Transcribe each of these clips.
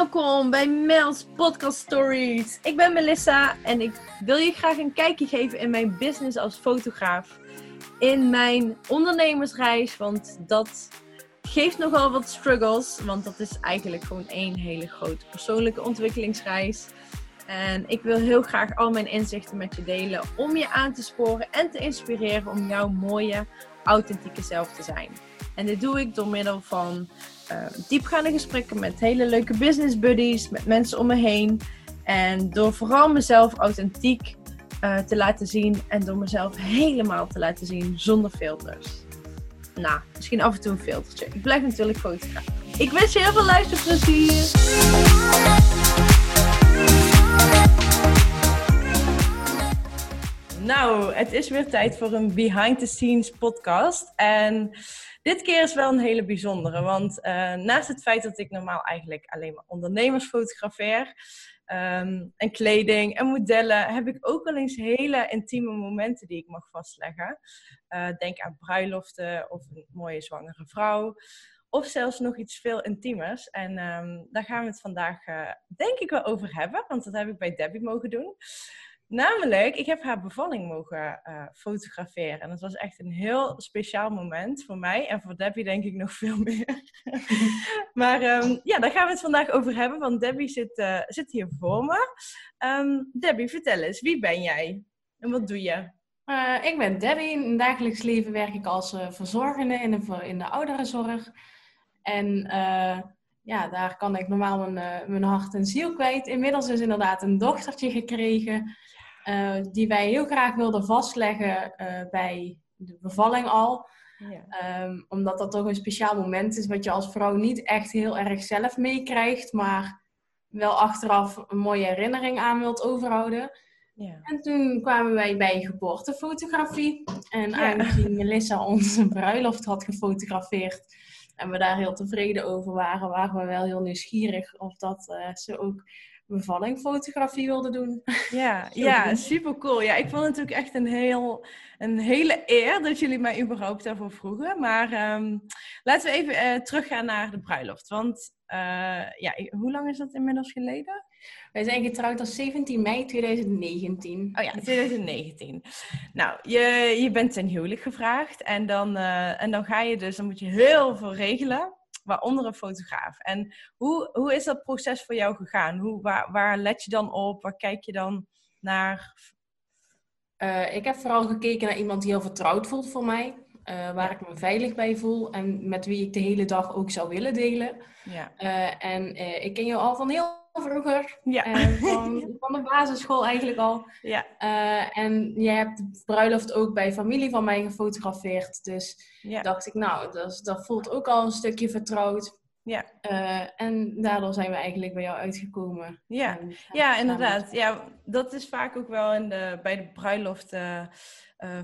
Welkom bij Mel's Podcast Stories. Ik ben Melissa en ik wil je graag een kijkje geven in mijn business als fotograaf. In mijn ondernemersreis, want dat geeft nogal wat struggles. Want dat is eigenlijk gewoon één hele grote persoonlijke ontwikkelingsreis. En ik wil heel graag al mijn inzichten met je delen om je aan te sporen en te inspireren om jouw mooie, authentieke zelf te zijn. En dit doe ik door middel van diepgaande gesprekken met hele leuke business buddies, met mensen om me heen. En door vooral mezelf authentiek uh, te laten zien en door mezelf helemaal te laten zien zonder filters. Nou, misschien af en toe een filtertje. Ik blijf natuurlijk fotograaf. Ik wens je heel veel luisterplezier. Nou, het is weer tijd voor een behind the scenes podcast. En dit keer is wel een hele bijzondere, want uh, naast het feit dat ik normaal eigenlijk alleen maar ondernemers fotografeer um, en kleding en modellen, heb ik ook wel eens hele intieme momenten die ik mag vastleggen. Uh, denk aan bruiloften of een mooie zwangere vrouw. Of zelfs nog iets veel intiemers. En um, daar gaan we het vandaag, uh, denk ik, wel over hebben. Want dat heb ik bij Debbie mogen doen. Namelijk, ik heb haar bevalling mogen uh, fotograferen. En dat was echt een heel speciaal moment voor mij. En voor Debbie denk ik nog veel meer. maar um, ja, daar gaan we het vandaag over hebben. Want Debbie zit, uh, zit hier voor me. Um, Debbie, vertel eens, wie ben jij? En wat doe je? Uh, ik ben Debbie. In het dagelijks leven werk ik als verzorgende in de, in de ouderenzorg. En ja, daar kan ik normaal mijn, mijn hart en ziel kwijt. Inmiddels is inderdaad een dochtertje gekregen. Uh, die wij heel graag wilden vastleggen uh, bij de bevalling al. Ja. Um, omdat dat toch een speciaal moment is wat je als vrouw niet echt heel erg zelf meekrijgt, maar wel achteraf een mooie herinnering aan wilt overhouden. Ja. En toen kwamen wij bij geboortefotografie. En ja. aangezien Melissa onze bruiloft had gefotografeerd en we daar heel tevreden over waren, waren we wel heel nieuwsgierig of dat uh, ze ook bevallingfotografie wilde doen. Ja, ja super cool. Ja, ik vond het natuurlijk echt een, heel, een hele eer dat jullie mij überhaupt daarvoor vroegen. Maar um, laten we even uh, teruggaan naar de bruiloft. Want uh, ja, hoe lang is dat inmiddels geleden? Wij zijn getrouwd op 17 mei 2019. Oh ja, 2019. nou, je, je bent ten huwelijk gevraagd en dan, uh, en dan ga je dus, dan moet je heel veel regelen waaronder een fotograaf. En hoe, hoe is dat proces voor jou gegaan? Hoe, waar, waar let je dan op? Waar kijk je dan naar? Uh, ik heb vooral gekeken naar iemand die heel vertrouwd voelt voor mij. Uh, waar ik me veilig bij voel en met wie ik de hele dag ook zou willen delen. Ja. Uh, en ik ken jou al van heel vroeger. Ja. van, van, de basisschool eigenlijk al. Ja. Uh, en je hebt de bruiloft ook bij familie van mij gefotografeerd. Dus ja. dacht ik, nou, dat, dat voelt ook al een stukje vertrouwd. Ja. Uh, en daardoor zijn we eigenlijk bij jou uitgekomen. Ja, ja inderdaad. Ja, dat is vaak ook wel in de, bij de bruiloft uh,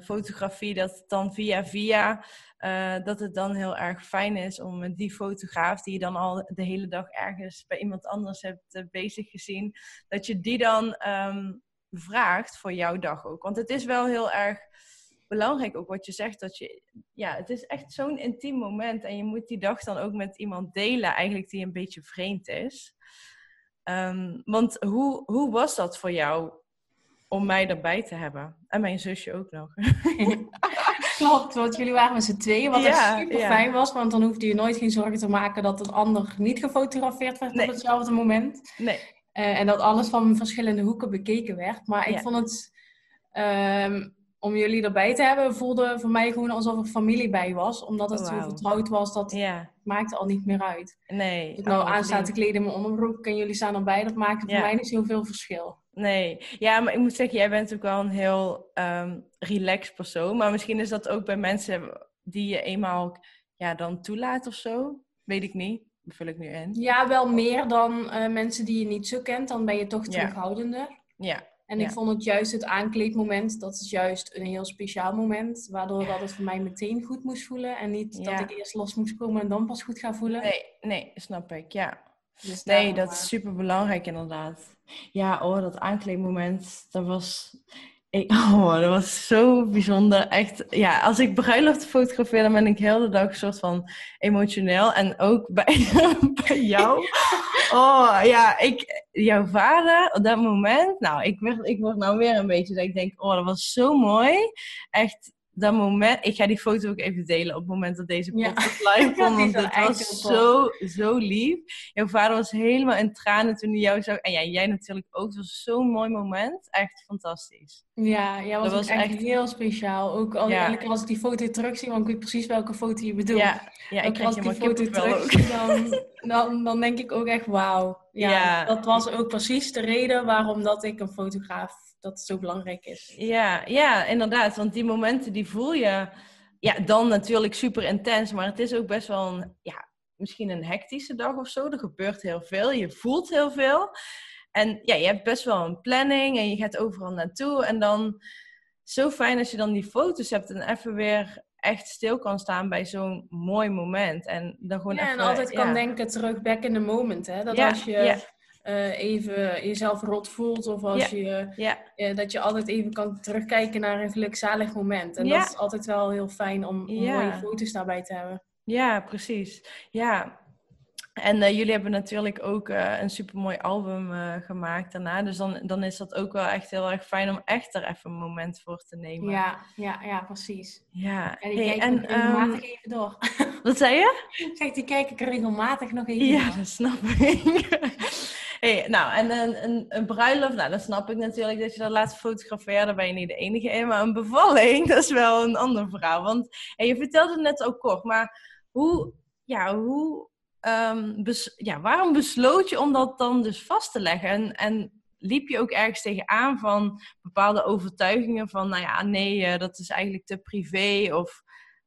fotografie, dat dan via via uh, dat het dan heel erg fijn is om met die fotograaf die je dan al de hele dag ergens bij iemand anders hebt uh, bezig gezien, dat je die dan um, vraagt voor jouw dag ook. Want het is wel heel erg belangrijk ook wat je zegt, dat je, ja, het is echt zo'n intiem moment en je moet die dag dan ook met iemand delen eigenlijk die een beetje vreemd is. Um, want hoe, hoe was dat voor jou om mij erbij te hebben? En mijn zusje ook nog. Klopt, want jullie waren met z'n tweeën, wat ja, super fijn was, want dan hoefde je nooit geen zorgen te maken dat een ander niet gefotografeerd werd op hetzelfde moment. Nee. Uh, en dat alles van verschillende hoeken bekeken werd. Maar ik vond het, um, om jullie erbij te hebben, voelde voor mij gewoon alsof er familie bij was. Omdat het oh, wow. zo vertrouwd was, dat ja. maakte al niet meer uit. Nee. Ik nou te kleden in mijn onderbroek en jullie staan erbij, dat maakte voor mij niet zoveel verschil. Nee, ja, maar ik moet zeggen, jij bent ook wel een heel um, relaxed persoon. Maar misschien is dat ook bij mensen die je eenmaal ja, dan toelaat of zo. Weet ik niet. Dat vul ik nu in. Ja, wel meer dan uh, mensen die je niet zo kent. Dan ben je toch terughoudender. Ja. En ik vond het juist het aankleedmoment, dat is juist een heel speciaal moment. Waardoor dat het voor mij meteen goed moest voelen. En niet dat ik eerst los moest komen en dan pas goed ga voelen. Nee, nee, snap ik, ja. Dus nee, dat is super belangrijk inderdaad. Ja, oh, dat aankleedmoment, dat was... Ik, oh, dat was zo bijzonder. Echt, ja, als ik bruiloft fotografeer, dan ben ik heel de dag een soort van emotioneel. En ook bij, bij jou. Oh ja, ik, jouw vader op dat moment, nou, ik, werd, ik word nou weer een beetje dat ik denk, oh, dat was zo mooi. Echt, dat moment, ik ga die foto ook even delen op het moment dat deze podcast live komt, want het was zo, zo lief. Jouw vader was helemaal in tranen toen hij jou zag. En ja, jij natuurlijk ook. Het was zo'n mooi moment. Echt fantastisch. Ja, ja was dat was echt, heel speciaal. Ook al ja. als ik die foto terugzie, want ik weet precies welke foto je bedoelt. Ja, ja ik als ik die foto terugzie, dan, dan, dan denk ik ook echt wauw. Ja, ja, dat was ook precies de reden waarom dat ik een fotograaf dat het zo belangrijk is. Ja, ja, inderdaad. Want die momenten die voel je ja, dan natuurlijk super intens. Maar het is ook best wel een, ja, misschien een hectische dag of zo. Er gebeurt heel veel. Je voelt heel veel. En ja, je hebt best wel een planning en je gaat overal naartoe. En dan zo fijn als je dan die foto's hebt en even weer echt stil kan staan bij zo'n mooi moment. En dan gewoon ja, even, en altijd kan denken terug back in the moment. Hè? Dat als je uh, even jezelf rot voelt. Of als je, ja. Uh, dat je altijd even kan terugkijken naar een gelukzalig moment. En dat is altijd wel heel fijn om, om mooie foto's daarbij te hebben. Ja, precies. Ja, en uh, jullie hebben natuurlijk ook uh, een supermooi album uh, gemaakt daarna. Dus dan, dan is dat ook wel echt heel erg fijn om echt er even een moment voor te nemen. Ja, ja, ja precies. Ja. En die hey, kijk ik regelmatig um, even door. Wat zei je? Zeg, die kijk ik regelmatig nog even ja, door. dat snap ik. Nou, en een, een, een bruiloft, nou, dan snap ik natuurlijk dat je dat laat fotograferen. Daar ben je niet de enige in. Maar een bevalling, dat is wel een ander verhaal. Want hey, je vertelde het net ook kort, maar hoe... Ja, hoe um, ja, waarom besloot je om dat dan dus vast te leggen? En, en liep je ook ergens tegenaan van bepaalde overtuigingen van, nou ja, nee, uh, dat is eigenlijk te privé? Of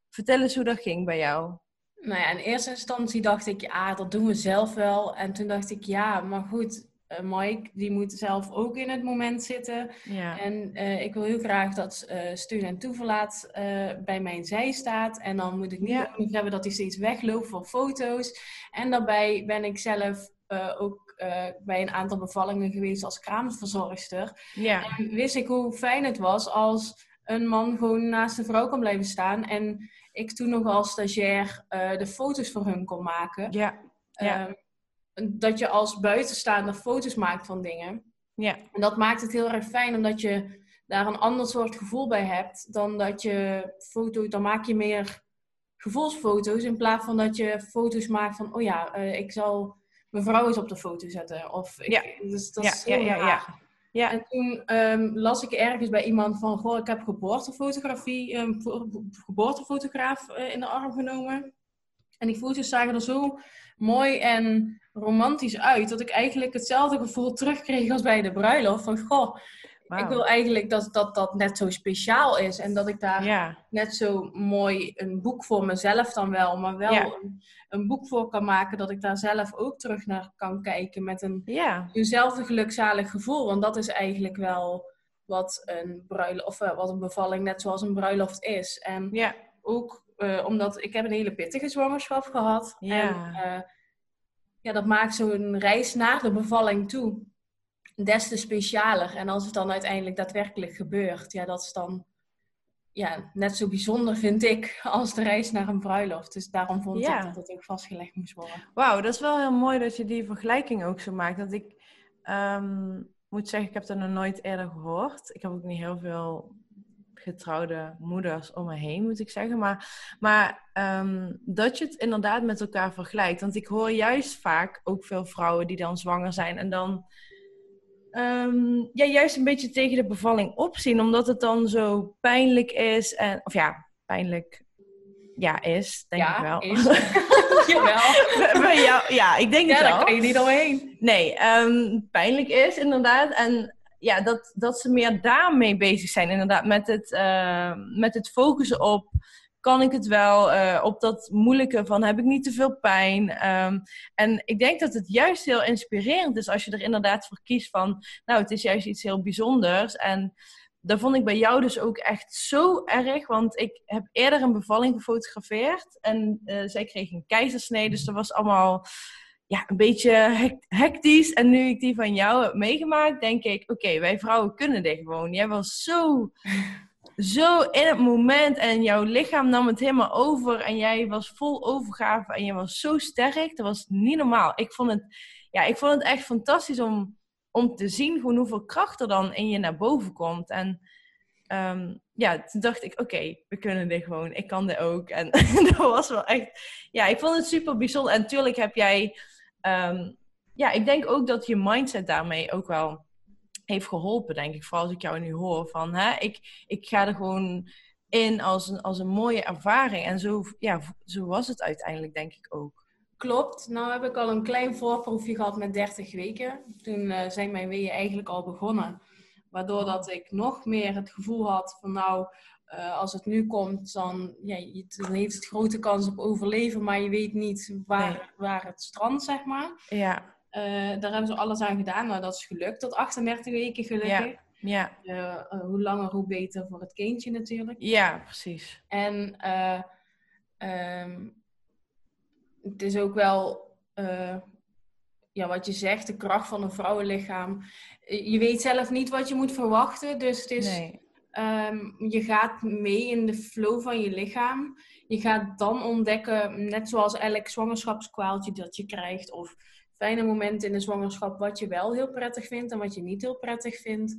vertel eens hoe dat ging bij jou. Nou ja, in eerste instantie dacht ik, ja, dat doen we zelf wel. En toen dacht ik, ja, maar goed, uh, Mike, die moet zelf ook in het moment zitten. Ja. En uh, ik wil heel graag dat uh, steun en toeverlaat bij mijn zij staat. En dan moet ik niet ja. hebben dat hij steeds wegloopt voor foto's. En daarbij ben ik zelf ook bij een aantal bevallingen geweest als kraamverzorgster. Ja. En wist ik hoe fijn het was als een man gewoon naast de vrouw kan blijven staan. En ik toen nog als stagiair de foto's voor hun kon maken. Ja. ja. Ehm, dat je als buitenstaander foto's maakt van dingen. Ja. En dat maakt het heel erg fijn, omdat je daar een ander soort gevoel bij hebt dan dat je foto, dan maak je meer gevoelsfoto's in plaats van dat je foto's maakt van, oh ja, uh, ik zal mijn vrouw eens op de foto zetten. Of ik, ja. Dus dat ja, is heel ja, ja, ja, ja. En toen um, las ik ergens bij iemand van, goh, ik heb geboortefotografie, um, geboortefotograaf uh, in de arm genomen. En die foto's zagen er zo mooi en romantisch uit. Dat ik eigenlijk hetzelfde gevoel terugkreeg als bij de bruiloft. Van goh, ik wil eigenlijk dat, dat dat net zo speciaal is. En dat ik daar net zo mooi een boek voor mezelf dan wel. Maar wel een, een, boek voor kan maken dat ik daar zelf ook terug naar kan kijken. Met een, ja. eenzelfde gelukzalig gevoel. Want dat is eigenlijk wel wat een bruiloft, of eh, wat een bevalling net zoals een bruiloft is. En ook uh, omdat ik heb een hele pittige zwangerschap gehad. En uh, ja, dat maakt zo'n reis naar de bevalling toe des te specialer. En als het dan uiteindelijk daadwerkelijk gebeurt, ja, dat is dan ja, net zo bijzonder, vind ik, als de reis naar een bruiloft. Dus daarom vond ik dat het ook vastgelegd moest worden. Wauw, dat is wel heel mooi dat je die vergelijking ook zo maakt. Dat ik um, moet zeggen, ik heb dat nog nooit eerder gehoord. Ik heb ook niet heel veel getrouwde moeders om me heen, moet ik zeggen. Maar, maar um, dat je het inderdaad met elkaar vergelijkt. Want ik hoor juist vaak ook veel vrouwen die dan zwanger zijn en dan um, ja, juist een beetje tegen de bevalling opzien, omdat het dan zo pijnlijk is. En, of ja, pijnlijk ja, is, denk ja, ik wel. Is. Jawel. ja, ja, ik denk ja, het wel. Ja, daar kan je niet omheen. Nee, um, pijnlijk is inderdaad. En ja, dat, dat ze meer daarmee bezig zijn. Inderdaad, met het, uh, met het focussen op kan ik het wel? Uh, op dat moeilijke van heb ik niet te veel pijn? Um, en ik denk dat het juist heel inspirerend is als je er inderdaad voor kiest van, nou, het is juist iets heel bijzonders. En dat vond ik bij jou dus ook echt zo erg, want ik heb eerder een bevalling gefotografeerd en uh, zij kreeg een keizersnede, dus dat was allemaal ja, een beetje hectisch. En nu ik die van jou heb meegemaakt, denk ik, oké, wij vrouwen kunnen dit gewoon. Jij was zo zo in het moment en jouw lichaam nam het helemaal over en jij was vol overgave en je was zo sterk. Dat was niet normaal. Ik vond het, ja, ik vond het echt fantastisch om, om te zien hoeveel kracht er dan in je naar boven komt. En ehm, ja, toen dacht ik, oké, we kunnen dit gewoon. Ik kan dit ook. En dat was wel echt, ja, ik vond het super bijzonder. En natuurlijk heb jij, ehm, ja, ik denk ook dat je mindset daarmee ook wel heeft geholpen, denk ik. Vooral als ik jou nu hoor van, hè, ik, ik ga er gewoon in als een, als een mooie ervaring. En zo, ja, zo was het uiteindelijk, denk ik ook. Klopt. Nou heb ik al een klein voorproefje gehad met 30 weken. Toen uh, zijn mijn weeën eigenlijk al begonnen. Waardoor dat ik nog meer het gevoel had van nou, uh, als het nu komt, dan, ja, dan heeft het grote kans op overleven, maar je weet niet waar, nee. waar het strand, zeg maar. Ja. Uh, daar hebben ze alles aan gedaan. Nou, dat is gelukt. Tot 38 weken gelukkig. Ja. ja. Uh, hoe langer, hoe beter voor het kindje natuurlijk. Ja, precies. En um, het is ook wel, ja, wat je zegt, de kracht van een vrouwenlichaam. Je weet zelf niet wat je moet verwachten. Dus het is, nee. um, je gaat mee in de flow van je lichaam. Je gaat dan ontdekken, net zoals elk zwangerschapskwaaltje dat je krijgt. Of fijne momenten in de zwangerschap wat je wel heel prettig vindt en wat je niet heel prettig vindt.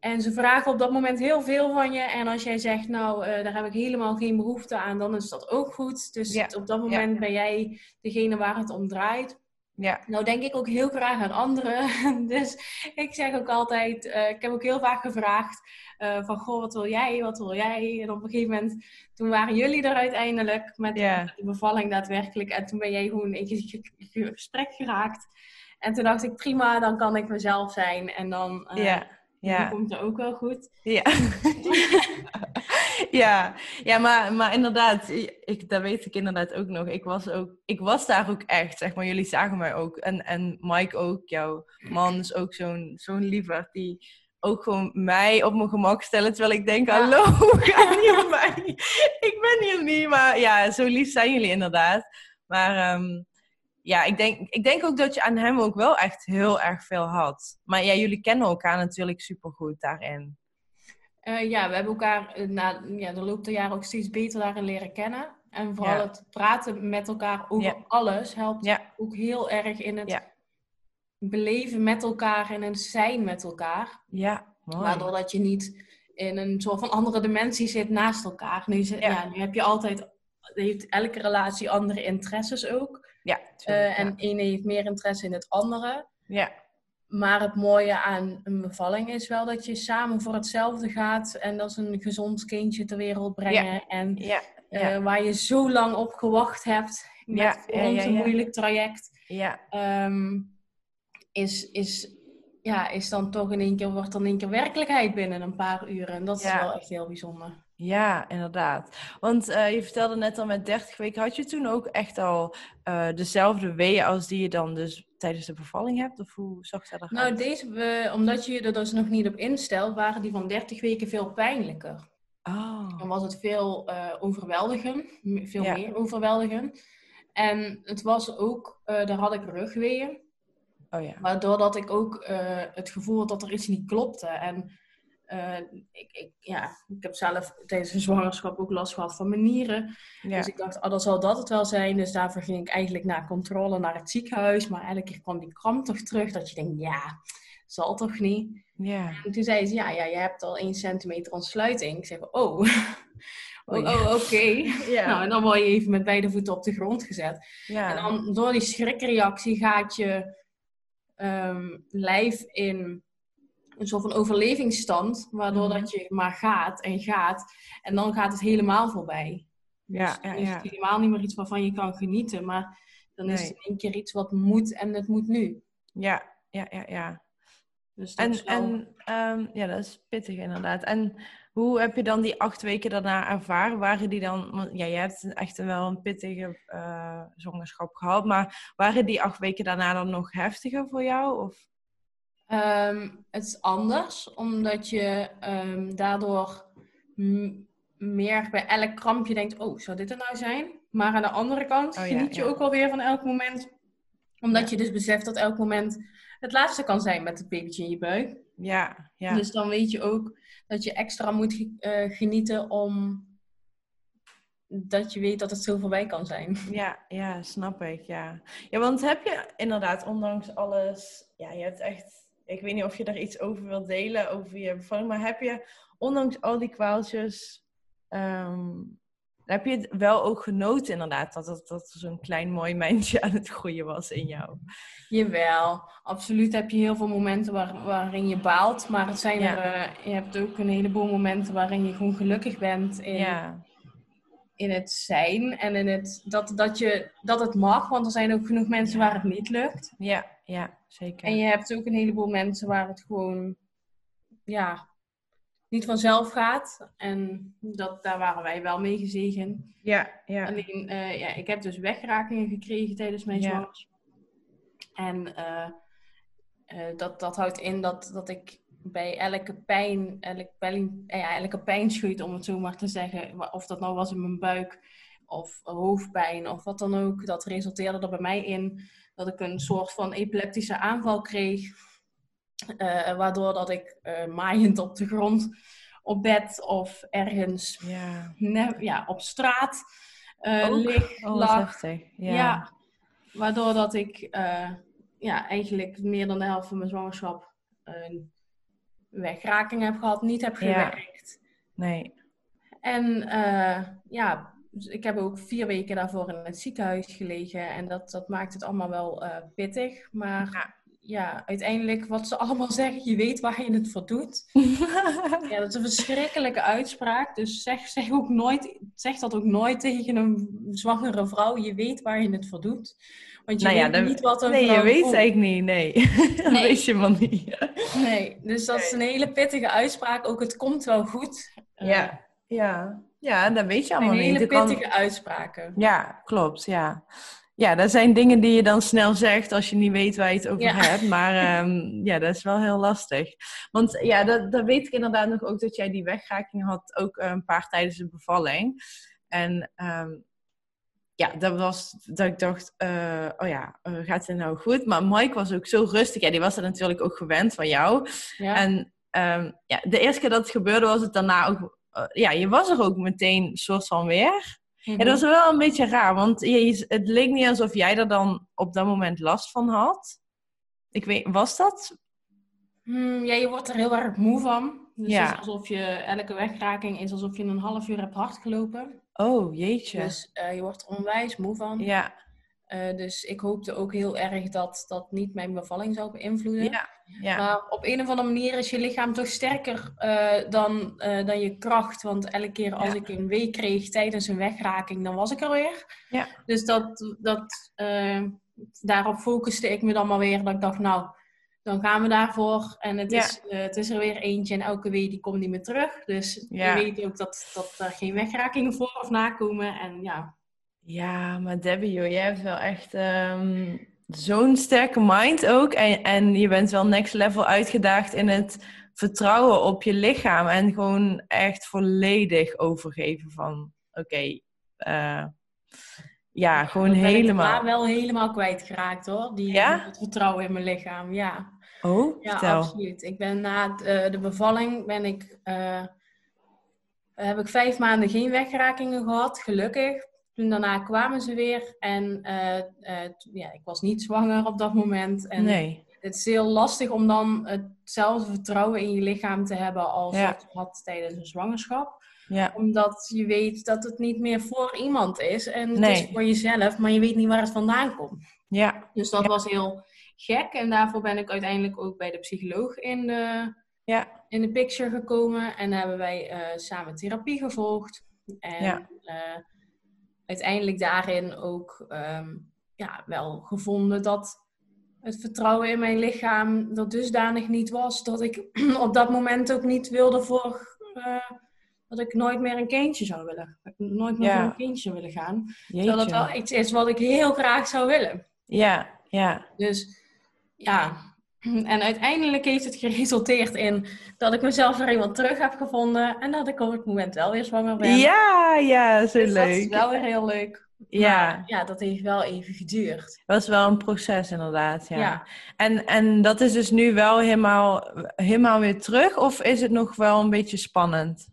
En ze vragen op dat moment heel veel van je. En als jij zegt, nou, uh, daar heb ik helemaal geen behoefte aan, dan is dat ook goed. Dus Ja. op dat moment Ja. ben jij degene waar het om draait. Ja. Nou denk ik ook heel graag aan anderen. Dus ik zeg ook altijd, eh, ik heb ook heel vaak gevraagd eh, van, goh, wat wil jij, wat wil jij? En op een gegeven moment, toen waren jullie er uiteindelijk met de bevalling daadwerkelijk. En toen ben jij gewoon in ge- ge- ge- gesprek geraakt. En toen dacht ik, prima, dan kan ik mezelf zijn. En dan, eh, Ja. dan komt het ook wel goed. Ja. ja, ja maar, maar inderdaad, ik, dat weet ik inderdaad ook nog. Ik was, ook, ik was daar ook echt, zeg maar. Jullie zagen mij ook. En, en Mike ook, jouw man is ook zo'n zo'n lieverd die ook gewoon mij op mijn gemak stellen. Terwijl ik denk, Ja. hallo, ga niet op mij. Ik ben hier niet. Maar ja, zo lief zijn jullie inderdaad. Maar ehm, ja, ik denk, ik denk ook dat je aan hem ook wel echt heel erg veel had. Maar ja, jullie kennen elkaar natuurlijk supergoed daarin. Eh, ja, we hebben elkaar eh, na ja, de loop der jaren ook steeds beter daarin leren kennen. En vooral Ja. het praten met elkaar over Ja. alles helpt ook heel erg in het beleven met elkaar en het zijn met elkaar. Ja, mooi. Waardoor dat je niet in een soort van andere dimensie zit naast elkaar. Nu, zit, Ja. nu heb je altijd, heeft elke relatie andere interesses ook. Ja, tuurlijk, en ene heeft meer interesse in het andere. ja. Maar het mooie aan een bevalling is wel dat je samen voor hetzelfde gaat. En dat is een gezond kindje ter wereld brengen. En Ja, eh, waar je zo lang op gewacht hebt. Met ons ja, een ja. moeilijk traject. ja, ehm, is, is, ja, is dan toch in één keer, wordt dan in één keer werkelijkheid binnen een paar uren. En dat is wel echt heel bijzonder. ja, inderdaad. Want eh, je vertelde net al met 30 weken, had je toen ook echt al eh, dezelfde weeën als die je dan dus tijdens de bevalling hebt? Of hoe zag dat eruit? Nou, deze, we, omdat je er dus nog niet op instelt, waren die van 30 weken veel pijnlijker. Oh, Dan was het veel eh overweldigend, veel Ja. meer overweldigend. En het was ook, eh, daar had ik rugweeën, oh ja. waardoor dat ik ook eh, het gevoel had dat er iets niet klopte. En eh, ik, ik, ja, ik heb zelf tijdens een zwangerschap ook last gehad van mijn nieren. Ja, Dus ik dacht, ah, dan zal dat het wel zijn. Dus daarvoor ging ik eigenlijk naar controle naar het ziekenhuis. Maar elke keer kwam die kramp toch terug. Dat je denkt, ja, zal toch niet. ja. En toen zei ze, ja, ja, je hebt al 1 centimeter ontsluiting. Ik zeg, oh, oh, oh, oké. Ja. Nou, en dan word je even met beide voeten op de grond gezet. ja. En dan door die schrikreactie gaat je ehm, lijf in een soort van overlevingsstand. Waardoor Mhm. dat je maar gaat en gaat. En dan gaat het helemaal voorbij. Ja, Dus dan ja, is het helemaal niet meer iets waarvan je kan genieten. Maar dan is het in één keer iets wat moet en het moet nu. Ja, ja, ja, ja. Dus dat En, is wel- en ehm, ja, dat is pittig inderdaad. En hoe heb je dan die acht weken daarna ervaren? Waren die dan, want ja, je hebt echt wel een pittige eh, zwangerschap gehad, maar waren die acht weken daarna dan nog heftiger voor jou? Of? Ehm, het is anders, omdat je ehm, daardoor meer bij elk krampje denkt, oh, zou dit er nou zijn? Maar aan de andere kant Oh ja, geniet je ja. ook alweer van elk moment. Omdat Ja. je dus beseft dat elk moment het laatste kan zijn met het babytje in je buik. Ja, ja. Dus dan weet je ook dat je extra moet uh, genieten om dat je weet dat het zo voorbij kan zijn. Ja, ja, snap ik. Ja. ja, want heb je inderdaad, ondanks alles, ja, je hebt echt, ik weet niet of je daar iets over wilt delen, over je bevalling, maar heb je, ondanks al die kwaaltjes, ehm, heb je het wel ook genoten inderdaad, dat het dat zo'n klein mooi mensje aan het groeien was in jou? Jawel, absoluut heb je heel veel momenten waar, waarin je baalt, maar het zijn er, uh, je hebt ook een heleboel momenten waarin je gewoon gelukkig bent in, ja in het zijn en in het, dat, dat, je, dat het mag. Want er zijn ook genoeg mensen waar het niet lukt. Ja, ja, zeker. En je hebt ook een heleboel mensen waar het gewoon ja, niet vanzelf gaat. En dat, daar waren wij wel mee gezegend. Ja, ja. Alleen, uh, ja, ik heb dus wegrakingen gekregen tijdens mijn ja. En uh, uh, dat, dat houdt in dat, dat ik bij elke pijn, elke, pijn, ja, elke pijnscheut, om het zo maar te zeggen, of dat nou was in mijn buik of hoofdpijn of wat dan ook, dat resulteerde er bij mij in dat ik een soort van epileptische aanval kreeg, uh, waardoor dat ik uh, maaiend op de grond, op bed of ergens ja. ja op straat uh, lig, oh, lag. Ja. ja. waardoor dat ik ja, eigenlijk meer dan de helft van mijn zwangerschap wegraking heb gehad, niet heb gewerkt. Nee. En ja, ik heb ook vier weken daarvoor in het ziekenhuis gelegen. En dat, dat maakt het allemaal wel uh, pittig. Maar ja. ja. uiteindelijk wat ze allemaal zeggen, je weet waar je het voor doet. ja, dat is een verschrikkelijke uitspraak. Dus zeg, zeg, ook nooit, zeg dat ook nooit tegen een zwangere vrouw. Je weet waar je het voor doet. Want je nou weet niet wat er Nee, je weet eigenlijk niet. Nee, dat nee. weet je maar niet. nee, dus dat is een hele pittige uitspraak. Ook het komt wel goed. Ja, uh, ja. Ja dat weet je allemaal niet. Hele pittige kan... uitspraken. Ja, klopt. Ja. Ja, dat zijn dingen die je dan snel zegt als je niet weet waar je het over ja. hebt. Maar um, ja, dat is wel heel lastig. Want ja, dat, dat weet ik inderdaad nog ook dat jij die wegraking had, ook een paar tijdens de bevalling. En um, ja, dat was dat ik dacht, uh, oh ja, uh, gaat het nou goed? Maar Mike was ook zo rustig. Ja, die was er natuurlijk ook gewend van jou. Ja. En um, ja, de eerste keer dat het gebeurde was het daarna ook... Uh, ja, je was er ook meteen soort van weer. Mm-hmm. Ja, dat was wel een beetje raar. Want je, het leek niet alsof jij er dan op dat moment last van had. Ik weet, was dat? Hmm, ja, je wordt er heel erg moe van. Dus ja. is alsof je elke wegraking is alsof je een half uur hebt hard gelopen. Oh, jeetje. Dus uh, je wordt er onwijs moe van. Ja. Uh, dus ik hoopte ook heel erg dat dat niet mijn bevalling zou beïnvloeden. Ja. ja. Maar op een of andere manier is je lichaam toch sterker uh, dan, dan je kracht. Want elke keer als ja. ik een week kreeg tijdens een wegraking, dan was ik er weer. Ja. Dus dat, dat, daarop focuste ik me dan maar weer. Dat ik dacht, nou, dan gaan we daarvoor. En het, is, het is er weer eentje en elke week die komt niet meer terug. Dus je weet ook dat, dat er geen wegrakingen voor of nakomen. En ja. Ja, maar Debbie, joh, jij hebt wel echt um, zo'n sterke mind ook. En, en je bent wel next level uitgedaagd in het vertrouwen op je lichaam. En gewoon echt volledig overgeven van, oké, okay, uh, ja, gewoon helemaal. Ik ben wel helemaal kwijtgeraakt hoor. Die, ja? Het vertrouwen in mijn lichaam, ja. Oh, ja, absoluut. Ik ben na de, de bevalling ben ik, uh, heb ik vijf maanden geen wegrakingen gehad, gelukkig. Toen daarna kwamen ze weer en uh, uh, ja, ik was niet zwanger op dat moment. En nee. Het is heel lastig om dan hetzelfde vertrouwen in je lichaam te hebben als ja. je had tijdens een zwangerschap. Ja. Omdat je weet dat het niet meer voor iemand is. En het Nee. is voor jezelf, maar je weet niet waar het vandaan komt. Ja, Dus dat Ja. was heel gek. En daarvoor ben ik uiteindelijk ook bij de psycholoog in de, ja, in de picture gekomen. En hebben wij eh, samen therapie gevolgd. En Ja. eh, uiteindelijk daarin ook ehm, ja, wel gevonden dat het vertrouwen in mijn lichaam er dusdanig niet was. Dat ik op dat moment ook niet wilde voor... eh, dat ik nooit meer een kindje zou willen. Dat nooit meer Ja. voor een kindje willen gaan. Terwijl dat jeetje. wel iets is wat ik heel graag zou willen. Ja, ja, Dus ja, En uiteindelijk heeft het geresulteerd in dat ik mezelf weer eenmaal terug heb gevonden. En dat ik op het moment wel weer zwanger ben. Ja, ja, zo dus leuk. dat is wel weer heel leuk. Ja. Maar ja, dat heeft wel even geduurd. Dat was wel een proces inderdaad, ja. Ja. En, en dat is dus nu wel helemaal, helemaal weer terug? Of is het nog wel een beetje spannend?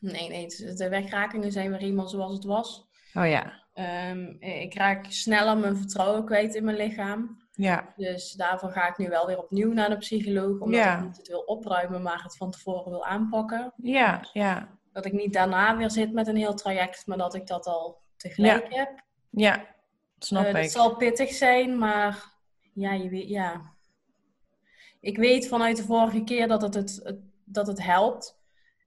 Nee, nee, het- de wegrakingen zijn weer eenmaal zoals het was. Oh ja. Ehm, ik raak sneller mijn vertrouwen kwijt in mijn lichaam. Ja. Dus daarvoor ga ik nu wel weer opnieuw naar de psycholoog. Omdat Ja. ik niet het wil opruimen, maar het van tevoren wil aanpakken. Ja, ja. Dat ik niet daarna weer zit met een heel traject, maar dat ik dat al tegelijk heb. Ja, snap Eh, ik. dat zal pittig zijn, maar ja, je weet, ja. Ik weet vanuit de vorige keer dat het, het, het- dat het helpt.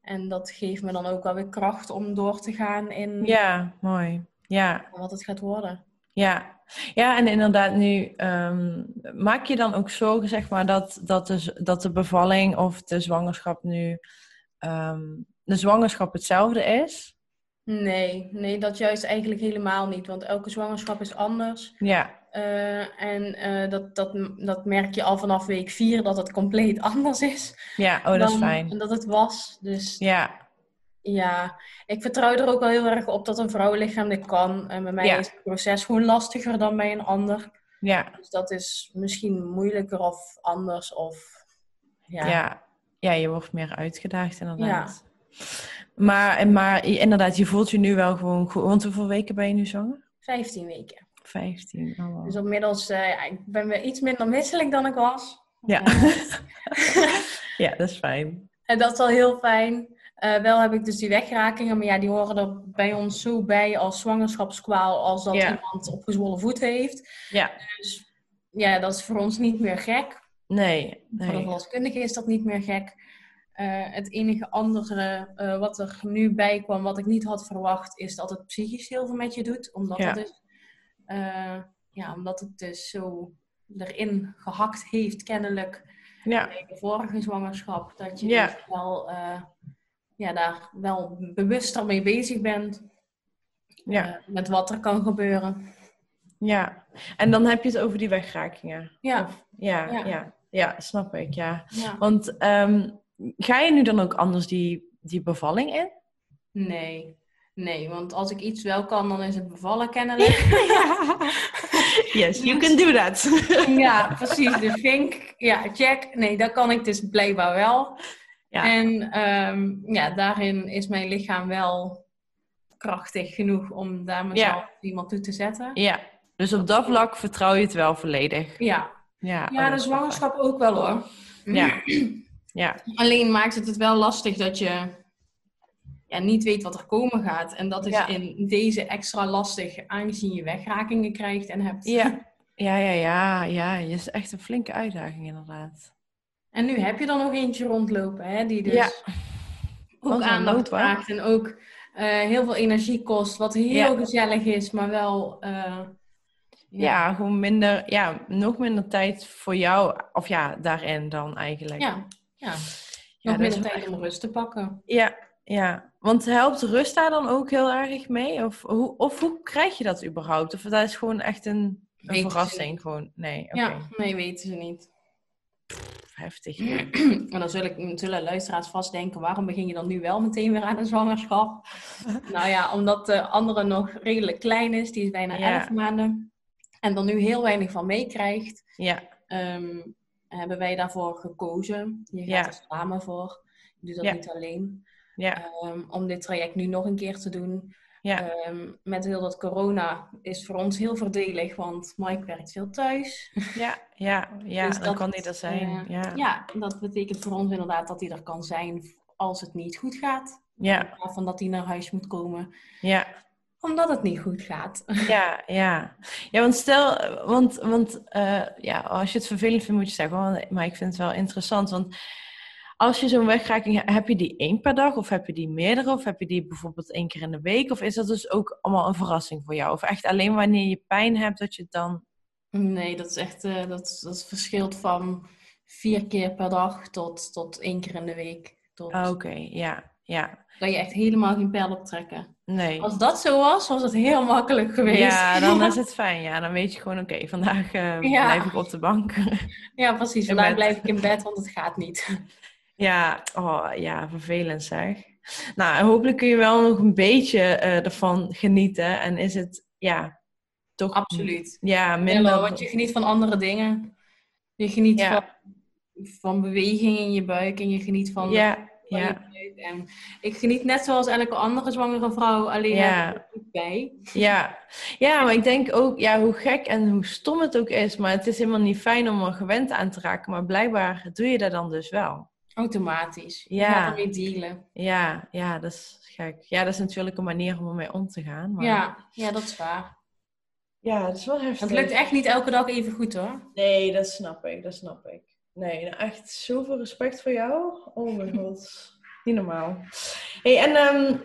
En dat geeft me dan ook wel weer kracht om door te gaan in Ja, mooi. Ja, wat het gaat worden. Ja. Ja, en inderdaad nu, ehm, maak je dan ook zorgen, zeg maar, dat, dat, de, dat de bevalling of de zwangerschap nu, ehm, de zwangerschap hetzelfde is? Nee, nee, dat juist eigenlijk helemaal niet. Want elke zwangerschap is anders. Ja, Eh, en eh, dat, dat, dat merk je al vanaf week 4 dat het compleet anders is. ja, oh, dat is dan fijn. dat het was. Dus Ja, ja, ik vertrouw er ook wel heel erg op dat een vrouwenlichaam dit kan. En bij mij Ja. is het proces gewoon lastiger dan bij een ander. ja, Dus dat is misschien moeilijker of anders. Of, ja. ja. Ja, je wordt meer uitgedaagd inderdaad. Maar, maar inderdaad, je voelt je nu wel gewoon goed. Want hoeveel weken ben je nu zwanger? 15 weken. 15. Oh, wow. Dus inmiddels ja, ik ben weer iets minder misselijk dan ik was. Ja. Ja, dat is fijn. En dat is wel heel fijn. Eh, wel heb ik dus die wegrakingen, maar ja, die horen er bij ons zo bij als zwangerschapskwaal als dat Ja. iemand opgezwollen voet heeft. Ja, Dus ja, dat is voor ons niet meer gek. nee. Voor de nee. verloskundige is dat niet meer gek. Eh, het enige andere eh, wat er nu bij kwam, wat ik niet had verwacht, is dat het psychisch heel veel met je doet. Omdat, Ja. het, dus, ja, omdat het dus zo erin gehakt heeft, kennelijk, Ja, bij de vorige zwangerschap. Dat je Ja. dus wel, ja, daar wel bewuster mee bezig bent. ja, eh, met wat er kan gebeuren. ja. En dan heb je het over die wegrakingen. Ja, Of- ja, ja. Ja. ja. snap ik, ja. ja. Want ehm, ga je nu dan ook anders die, die bevalling in? Nee. Nee, want als ik iets wel kan, dan is het bevallen kennelijk. Yes, you can do that. Ja, precies. De vink, ja, check. Nee, dat kan ik dus blijkbaar wel. Ja. En ehm, ja, daarin is mijn lichaam wel krachtig genoeg om daar mezelf iemand toe te zetten. ja, dus op dat vlak vertrouw je het wel volledig. Ja, Ja, oh, ja dat de wel zwangerschap ook wel hoor. Ja. Ja, Alleen maakt het het wel lastig dat je ja, niet weet wat er komen gaat. En dat is Ja. in deze extra lastig, aangezien je wegrakingen krijgt en hebt. ja. Ja, ja, ja, ja. Je is echt een flinke uitdaging inderdaad. En nu heb je er nog eentje rondlopen, hè, die dus Ja. ook aandacht vraagt en ook eh, heel veel energie kost, wat heel Ja. gezellig is, maar wel eh, Ja, gewoon minder, ja, nog minder tijd voor jou, of ja, daarin dan eigenlijk. ja, ja. Ja, nog minder tijd echt- om rust te pakken. Ja, ja. Want helpt rust daar dan ook heel erg mee? Of hoe, of hoe krijg je dat überhaupt? Of dat is gewoon echt een, een Weten verrassing? Gewoon, nee, oké. Ja, nee, weten ze niet. Heftig. En dan zul ik, zullen luisteraars vast denken, waarom begin je dan nu wel meteen weer aan een zwangerschap? nou ja, omdat de andere nog redelijk klein is, die is bijna Ja. 11 maanden. En er nu heel weinig van meekrijgt. Ja, ehm, hebben wij daarvoor gekozen. Je gaat Ja. er samen voor. Je doet dat Ja. niet alleen. ja, Ehm, om dit traject nu nog een keer te doen. Ja. Ehm, met heel dat corona is voor ons heel voordelig, want Mike werkt veel thuis. ja, ja, ja. Dus dan dat, kan die er zijn. eh, ja. ja, dat betekent voor ons inderdaad dat hij er kan zijn als het niet goed gaat. Ja, van dat hij naar huis moet komen ja, omdat het niet goed gaat. ja, ja. Ja, want stel, want, want eh, ja, als je het vervelend vindt, moet je zeggen, maar ik vind het wel interessant, want als je zo'n wegraking hebt, heb je die één per dag, of heb je die meerdere, of heb je die bijvoorbeeld één keer in de week, of is dat dus ook allemaal een verrassing voor jou? Of echt alleen wanneer je pijn hebt, dat je het dan... Nee, dat is echt, eh, dat, dat verschilt van vier keer per dag tot, tot één keer in de week. Tot, Ah, Oké, ja, ja. Kan je echt helemaal geen pijl optrekken. Nee. Als dat zo was, was het heel makkelijk geweest. Ja, dan is het fijn. Ja, dan weet je gewoon, oké, vandaag eh, Ja. blijf ik op de bank. Ja, precies. Vandaag blijf ik in bed, want het gaat niet. Ja, oh, ja, vervelend zeg. Nou, hopelijk kun je wel nog een beetje eh, ervan genieten. En is het, ja, toch... Absoluut. Ja, minder... want je geniet van andere dingen. Je geniet Ja. van, van beweging in je buik en je geniet van, Ja, van ja. En ik geniet net zoals elke andere zwangere vrouw, alleen Ja. bij. ja. Ja, maar ik denk ook, ja, hoe gek en hoe stom het ook is, maar het is helemaal niet fijn om er gewend aan te raken. Maar blijkbaar doe je dat dan dus wel. Automatisch. Je Ja. gaat ermee dealen. Ja, ja, dat is gek. Ja, dat is natuurlijk een manier om ermee om te gaan. Maar... Ja, ja, dat is waar. ja, dat is wel heftig. Het lukt echt niet elke dag even goed hoor. Nee, dat snap ik, dat snap ik. Nee, nou echt zoveel respect voor jou. Oh mijn god, niet normaal. Hey, en ehm,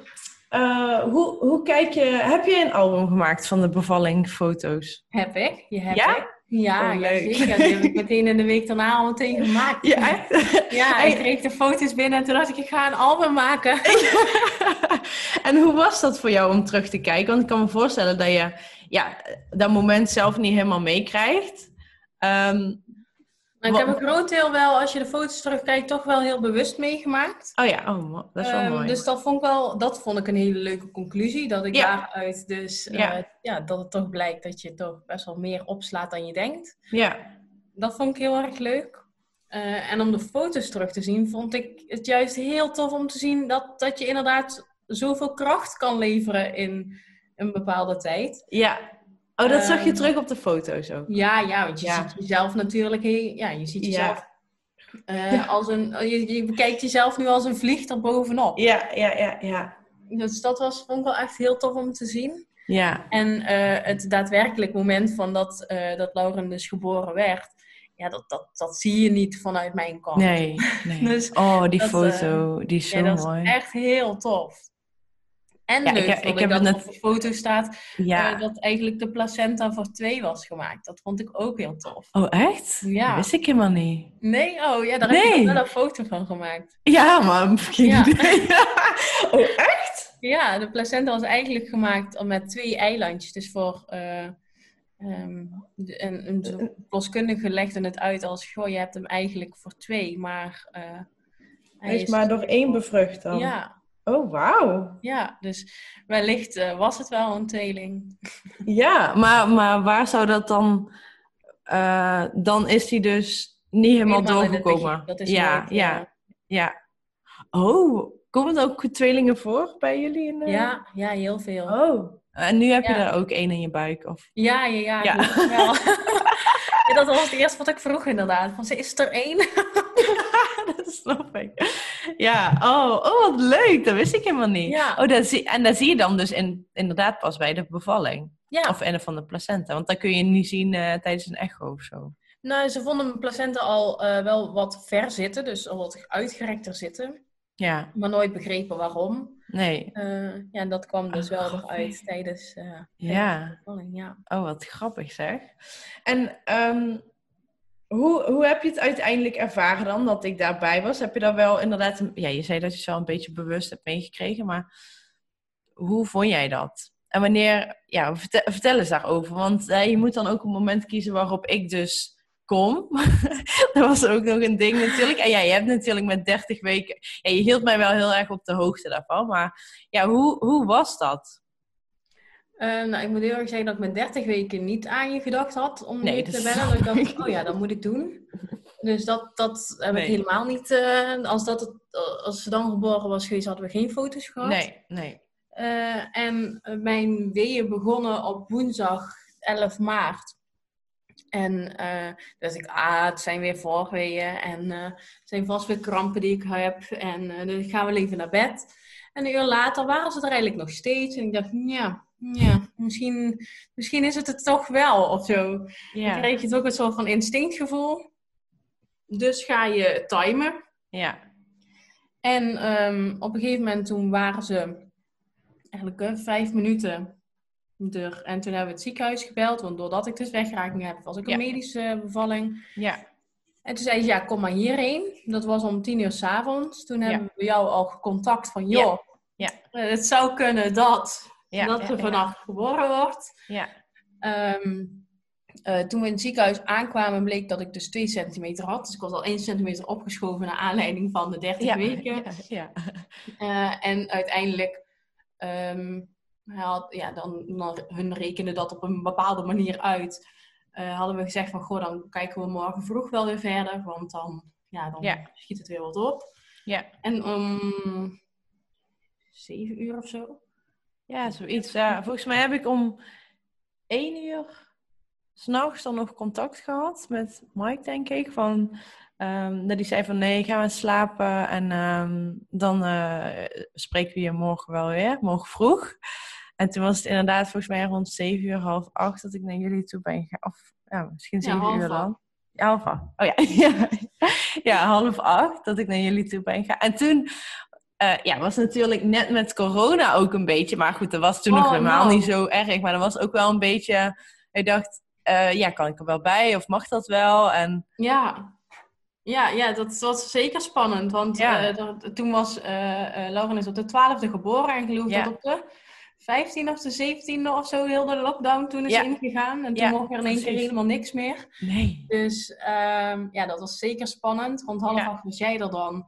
eh, hoe, hoe kijk je, heb je een album gemaakt van de bevalling foto's? Heb ik. Je hebt Ja? ik. Ja, Oh, ja, zeker. Die heb ik meteen in de week daarna al meteen gemaakt. Ja, echt? Ja, ik kreeg de foto's binnen en toen dacht ik, ik ga een album maken. en hoe was dat voor jou om terug te kijken? Want ik kan me voorstellen dat je ja, dat moment zelf niet helemaal meekrijgt. Ehm, ik heb een groot deel wel, als je de foto's terugkijkt, toch wel heel bewust meegemaakt. oh ja, oh, dat is wel Ehm, mooi. Dus dat vond ik wel, dat vond ik een hele leuke conclusie. Dat ik Ja. daaruit dus, eh, Ja. ja. dat het toch blijkt dat je toch best wel meer opslaat dan je denkt. Ja, Dat vond ik heel erg leuk. Eh, en om de foto's terug te zien, vond ik het juist heel tof om te zien dat, dat je inderdaad zoveel kracht kan leveren in een bepaalde tijd. ja. Oh, dat zag je Ehm, terug op de foto's ook. Ja, ja, want je Ja. ziet jezelf natuurlijk, ja, je ziet jezelf eh, Ja. als een, je, je bekijkt jezelf nu als een vlieg er bovenop. Ja, ja, ja, ja. Dus dat was, vond ik wel echt heel tof om te zien. Ja, En eh, het daadwerkelijk moment van dat, eh, dat Lauren dus geboren werd, ja, dat, dat, dat zie je niet vanuit mijn kant. nee, nee. Dus oh, die dat, foto, die is zo Ja, dat mooi. is echt heel tof. En Ja, ik leuk ik ik, heb dat net- op de foto staat Ja. eh, dat eigenlijk de placenta voor twee was gemaakt. Dat vond ik ook heel tof. Oh, echt? Ja. Dat wist ik helemaal niet. Nee, oh ja, daar heb je wel een foto van gemaakt. Ja, maar geen Ja. idee. oh, echt? Ja, de placenta was eigenlijk gemaakt met twee eilandjes. Dus voor eh, ehm, de- en een zo- verloskundige legde het uit als, goh, je hebt hem eigenlijk voor twee, maar eh, Hij is maar door één bevrucht dan. Ja, Oh, wauw. ja, dus wellicht eh, was het wel een tweeling. Ja, maar, maar waar zou dat dan... eh, dan is hij dus niet helemaal, doorgekomen. Dat is ja, ja, ja. ja. Oh, komen er ook tweelingen voor bij jullie? In de... Ja, ja, heel veel. Oh. En nu heb je er ook één in je buik? Of... Ja, ja, ja. Ja, dat was het eerste wat ik vroeg inderdaad. Van, is er één? dat snap ik. Ja, oh, oh, wat leuk. Dat wist ik helemaal niet. Ja. Oh, dat zie, en dat zie je dan dus in, inderdaad pas bij de bevalling. Ja. Of en van de placenta. Want dat kun je niet zien eh, tijdens een echo of zo. Nou, ze vonden mijn placenta al eh, wel wat ver zitten, dus al wat uitgerekter zitten. Ja, Maar nooit begrepen waarom. nee. Eh, ja, en dat kwam dus Oh, wel grappig. eruit tijdens, tijdens Ja. de bevalling. Ja. Oh, wat grappig zeg. En ehm, hoe, hoe heb je het uiteindelijk ervaren dan, dat ik daarbij was? Heb je daar wel inderdaad... ja, je zei dat je wel een beetje bewust hebt meegekregen, maar hoe vond jij dat? En wanneer... Ja, vertel, eens daarover. Want eh, je moet dan ook een moment kiezen waarop ik dus kom. dat was ook nog een ding natuurlijk. En ja, je hebt natuurlijk met 30 weken... Je hield mij wel heel erg op de hoogte daarvan. Maar ja, hoe, hoe was dat? Eh, nou, ik moet heel erg zeggen dat ik met 30 weken niet aan je gedacht had om Nee, te bellen. Dat ik dacht, oh ja, dat moet ik doen. Dus dat, dat heb Nee. ik helemaal niet... eh, als, dat het, als ze dan geboren was geweest, hadden we geen foto's gehad. Nee, nee. Eh, en mijn weeën begonnen op woensdag 11 maart. En dus ik, ah, het zijn weer voorweeën en het zijn vast weer krampen die ik heb. En eh, dus ik ga wel even naar bed. En een uur later waren ze er eigenlijk nog steeds. En ik dacht, ja, ja misschien, misschien is het het toch wel of zo. Dan Ja. krijg je toch een soort van instinctgevoel. Dus ga je timen. Ja. En ehm, op een gegeven moment toen waren ze eigenlijk eh, vijf minuten er. En toen hebben we het ziekenhuis gebeld, want doordat ik dus wegraking heb, was ik een medische bevalling. Ja. En toen zei ze, ja, kom maar hierheen. Dat was om tien uur s'avonds. Toen Ja. hebben we jou al contact van, joh, Ja. eh, het zou kunnen dat, Ja, dat er ja. vannacht geboren wordt. Ja. Ehm, eh, toen we in het ziekenhuis aankwamen, bleek dat ik dus 2 centimeter had. Dus ik was al 1 centimeter opgeschoven naar aanleiding van de 30 Ja, weken. ja, ja. Eh, en uiteindelijk, hij had, ja, dan, dan, hun rekenen dat op een bepaalde manier uit. Eh, hadden we gezegd van, goh, dan kijken we morgen vroeg wel weer verder. Want dan, ja, dan schiet het weer wat op. Ja. En om 7 uur of zo. Ja, zoiets. Ja, volgens mij heb ik om één uur s'nachts dan nog contact gehad met Mike, denk ik. Van, ehm, dat die zei van nee, ga maar slapen en ehm, dan eh, spreken we je morgen wel weer, morgen vroeg. En toen was het inderdaad volgens mij rond zeven uur, half acht, dat ik naar jullie toe ben gegaan. Of ja, misschien Ja, zeven half uur acht. dan. Ja, half acht. Oh ja. ja. ja, half acht, dat ik naar jullie toe ben gegaan. En toen eh, ja, was natuurlijk net met corona ook een beetje. Maar goed, dat was toen nog Oh, helemaal no. niet zo erg. Maar dat was ook wel een beetje. Ik dacht, eh, ja, kan ik er wel bij? Of mag dat wel? En Ja. Ja, ja, dat was zeker spannend. Want Ja. eh, dat- toen was Lauren is op de 12e geboren. En geloof Ja. dat op de 15e of de 17e of zo heel de lockdown toen is Ja. ingegaan. En toen mocht er in één keer helemaal niks meer. nee. Dus ehm, ja, dat was zeker spannend. Rond half acht was jij er dan.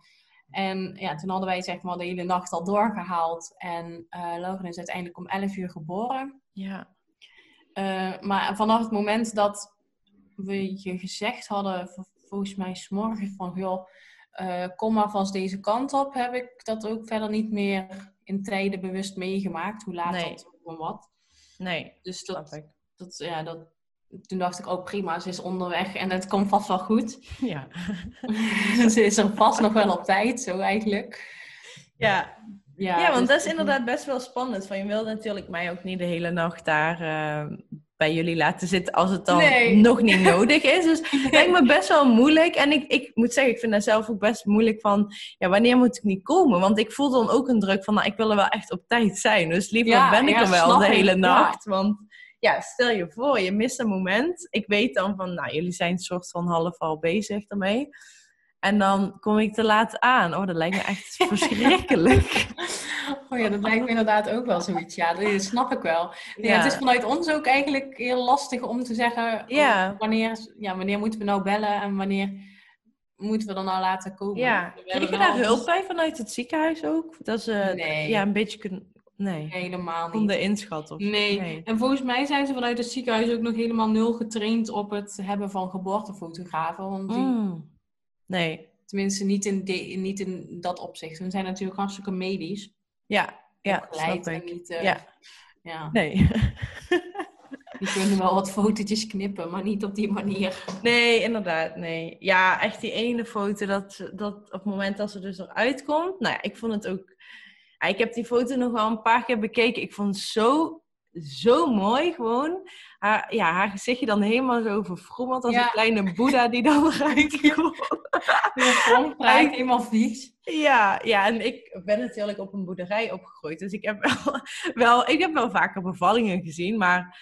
En ja, toen hadden wij zeg maar de hele nacht al doorgehaald. En eh Lauren is uiteindelijk om 11 uur geboren. Ja. Eh, maar vanaf het moment dat we je gezegd hadden, volgens mij s'morgen van, joh, eh, kom maar vast deze kant op, heb ik dat ook verder niet meer in tijden bewust meegemaakt, hoe laat Nee. dat of wat. Nee, Dus dat, dat, ja, dat, toen dacht ik ook prima, ze is onderweg en het komt vast wel goed. Ja. ze is er vast nog wel op tijd, zo eigenlijk. Ja, Ja, ja, want dus- dat is inderdaad best wel spannend. Van, je wilde natuurlijk mij ook niet de hele nacht daar eh, bij jullie laten zitten als het dan Nee. nog niet nodig is. Dus het lijkt me best wel moeilijk. En ik, ik moet zeggen, ik vind dat zelf ook best moeilijk van, ja, wanneer moet ik niet komen? Want ik voel dan ook een druk van, nou, ik wil er wel echt op tijd zijn. Dus liever Ja, ben ik ja, er wel de hele nacht. Want ja, stel je voor, je mist een moment. Ik weet dan van, nou, jullie zijn een soort van half al bezig ermee. En dan kom ik te laat aan. Oh, dat lijkt me echt verschrikkelijk. Oh ja, dat lijkt me inderdaad ook wel zoiets. Ja, dat snap ik wel. Ja. Ja. het is vanuit ons ook eigenlijk heel lastig om te zeggen Ja. oh, wanneer, ja, wanneer moeten we nou bellen en wanneer moeten we dan nou laten komen. Ja, kreeg je daar hulp bij vanuit het ziekenhuis ook? Dat ze Nee. ja, een beetje kunnen... Nee, Helemaal niet. konden inschatten? Nee. en volgens mij zijn ze vanuit het ziekenhuis ook nog helemaal nul getraind op het hebben van geboortefotografen. Want die, Mm. Nee, tenminste niet in, de- niet in dat opzicht. Ze zijn natuurlijk hartstikke medisch. ja, ja, snap ik. niet, eh, Ja, ja, nee. die kunnen wel wat fotootjes knippen, maar niet op die manier. nee, inderdaad, nee. Ja, echt die ene foto, dat, dat op het moment dat ze dus eruit komt... Nou ja, ik vond het ook... Ik heb die foto nog wel een paar keer bekeken. Ik vond het zo, zo mooi gewoon. Haar, ja, haar gezichtje dan helemaal zo verfrommeld als Ja. een kleine boeddha die dan eruit komt. Ronddraait, helemaal vies. Ja, ja, en ik ben natuurlijk op een boerderij opgegroeid. Dus ik heb wel, wel, ik heb wel vaker bevallingen gezien, maar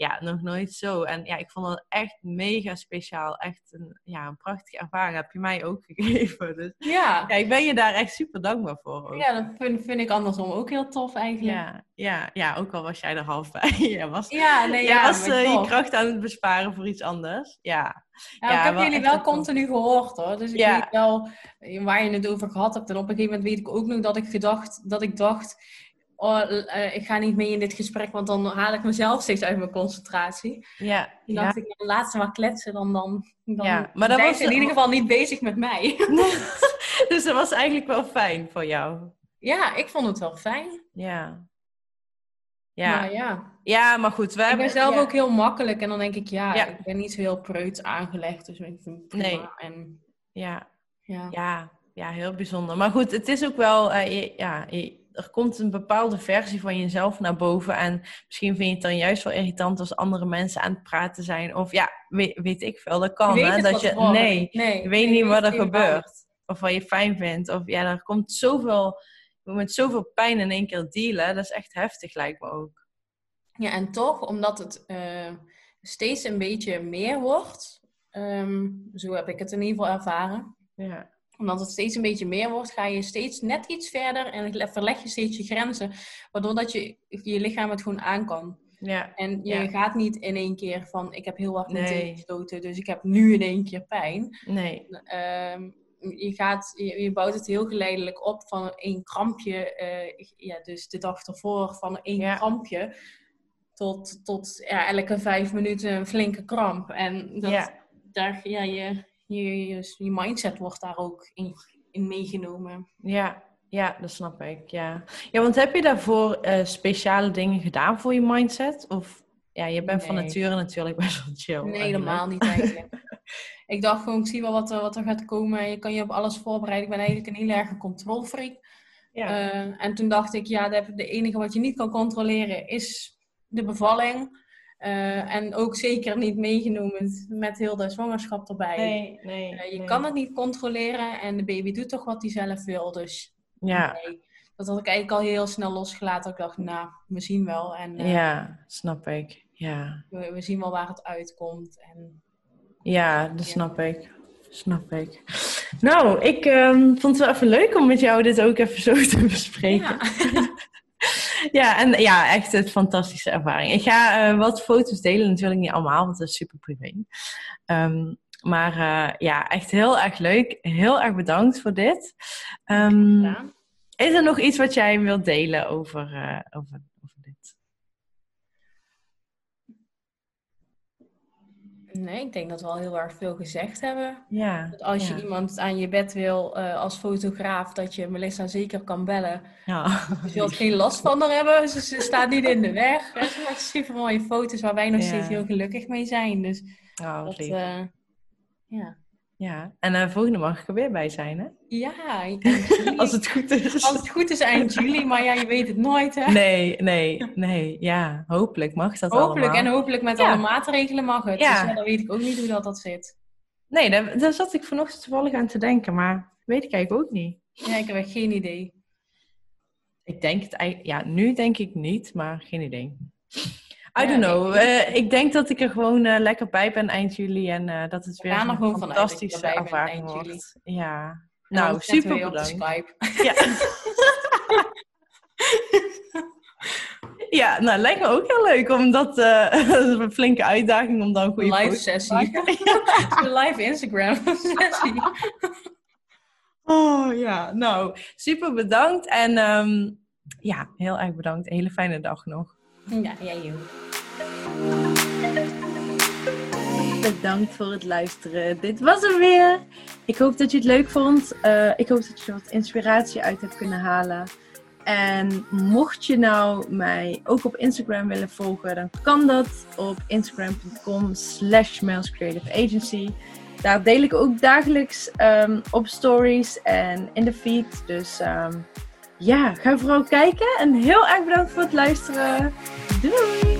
ja, nog nooit zo. En ja, ik vond het echt mega speciaal. Echt een, ja, een prachtige ervaring. Heb je mij ook gegeven. Dus Ja, ja, ik ben je daar echt super dankbaar voor. Ook. ja dat vind, vind ik andersom ook heel tof eigenlijk. ja, ja, ja, ook al was jij er half bij. Jij was, Ja, nee, jij ja, was eh, je kracht aan het besparen voor iets anders. Ja, Ja, Ja, ik heb wel jullie wel continu gehoord hoor. Dus ik weet wel waar je het over gehad hebt. En op een gegeven moment weet ik ook nog dat ik gedacht, dat ik dacht, oh, eh, ik ga niet mee in dit gesprek, want dan haal ik mezelf steeds uit mijn concentratie. ja, Toen ja. dacht ik, laat ze maar kletsen, dan, dan, dan Ja, maar dat zijn was- ze in ieder geval niet bezig met mij. dus dat was eigenlijk wel fijn voor jou. ja, ik vond het wel fijn. Ja. Ja. Ja. Ja, maar goed. Ik ben zelf ja. ook heel makkelijk en dan denk ik, ja, Ja. ik ben niet zo heel preuts aangelegd, dus ik vind het prima. Nee. En, Ja, ja. ja, ja, heel bijzonder. Maar goed, het is ook wel... eh, je- ja, je- er komt een bepaalde versie van jezelf naar boven. En misschien vind je het dan juist wel irritant als andere mensen aan het praten zijn. Of ja, weet, weet ik veel. Dat kan, Je hè? Dat je... Nee, niet. nee, je weet niet wat er gebeurt. Of wat je fijn vindt. Of ja, er komt zoveel... Je moet met zoveel pijn in één keer dealen. Dat is echt heftig, lijkt me ook. Ja, en toch, omdat het eh, steeds een beetje meer wordt, Ehm, zo heb ik het in ieder geval ervaren. Ja. Omdat het steeds een beetje meer wordt, ga je steeds net iets verder en verleg je steeds je grenzen. Waardoor dat je je lichaam het gewoon aan kan. Ja. En je Ja. gaat niet in één keer van, ik heb heel hard mijn Nee. teen gestoten, dus ik heb nu in één keer pijn. Nee. Ehm, je, gaat, je, je bouwt het heel geleidelijk op van één krampje, eh, ja, dus de dag ervoor van één Ja. krampje, tot, tot ja, elke vijf minuten een flinke kramp. En dat, Ja. daar, ja, je, je, je, je mindset wordt daar ook in, in meegenomen. Ja. Ja, dat snap ik. Ja. ja, want heb je daarvoor eh, speciale dingen gedaan voor je mindset? Of ja, je bent van nature natuurlijk best wel chill. Nee, helemaal niet eigenlijk. ik dacht gewoon, ik zie wel wat er, wat er gaat komen. Je kan je op alles voorbereiden. Ik ben eigenlijk een heel erg controlfreak. Ja. Eh, en toen dacht ik, ja, de enige wat je niet kan controleren is de bevalling. Eh, en ook zeker niet meegenomen met heel de zwangerschap erbij. nee, nee. Eh, je nee. kan het niet controleren en de baby doet toch wat hij zelf wil. Dus Ja, nee. Dat had ik eigenlijk al heel snel losgelaten. Ik dacht, nou, we zien wel. En eh, ja, snap ik. Ja, we, we zien wel waar het uitkomt. En ja dat snap ik. Snap ik. Nou, ik ehm, vond het wel even leuk om met jou dit ook even zo te bespreken. ja. Ja, en ja, echt een fantastische ervaring. Ik ga eh, wat foto's delen, natuurlijk niet allemaal, want dat is super privé. Ehm, maar eh, ja, echt heel erg leuk. Heel erg bedankt voor dit. Ehm, is er nog iets wat jij wilt delen over, eh, over, over dit? Nee, ik denk dat we al heel erg veel gezegd hebben. Ja. Dat als je iemand aan je bed wil eh, als fotograaf, dat je Melissa zeker kan bellen. Ja. Je zult geen last van haar hebben, ze, ze staat niet in de weg. Ze maakt super mooie foto's waar wij nog Ja. steeds heel gelukkig mee zijn. Dus Oh, dat, eh, ja. Ja. En eh volgende mag ik er weer bij zijn, hè? Ja, juli. Als het goed is. Als het goed is eind juli, maar ja, je weet het nooit hè. Nee, nee, nee. Ja, hopelijk mag dat hopelijk allemaal. en hopelijk met Ja. alle maatregelen mag het. Ja. Dus ja, dan weet ik ook niet hoe dat, dat zit. Nee, daar, daar zat ik vanochtend toevallig aan te denken, maar weet ik eigenlijk ook niet. Ja, ik heb echt geen idee. Ik denk het eigenlijk, ja, nu denk ik niet, maar geen idee. I don't know. ik- Eh, ik denk dat ik er gewoon eh, lekker bij ben eind juli en eh, dat het We weer er een fantastische ervaring eind juli. wordt. Ja. En Nou, super bedankt. Skype. Ja. ja, nou lijkt me ook heel leuk om dat, is een flinke uitdaging om dan een goede live sessie. maken. Een live Instagram sessie. Oh ja, nou, super bedankt en ehm, ja, heel erg bedankt. Een hele fijne dag nog. Ja, jij ook. Bedankt voor het luisteren. Dit was hem weer. Ik hoop dat je het leuk vond. Eh, ik hoop dat je wat inspiratie uit hebt kunnen halen. En mocht je nou mij ook op Instagram willen volgen, dan kan dat op instagram.com slash. Daar deel ik ook dagelijks ehm, op stories en in de feed. Dus ehm, ja, ga vooral kijken. En heel erg bedankt voor het luisteren. Doei!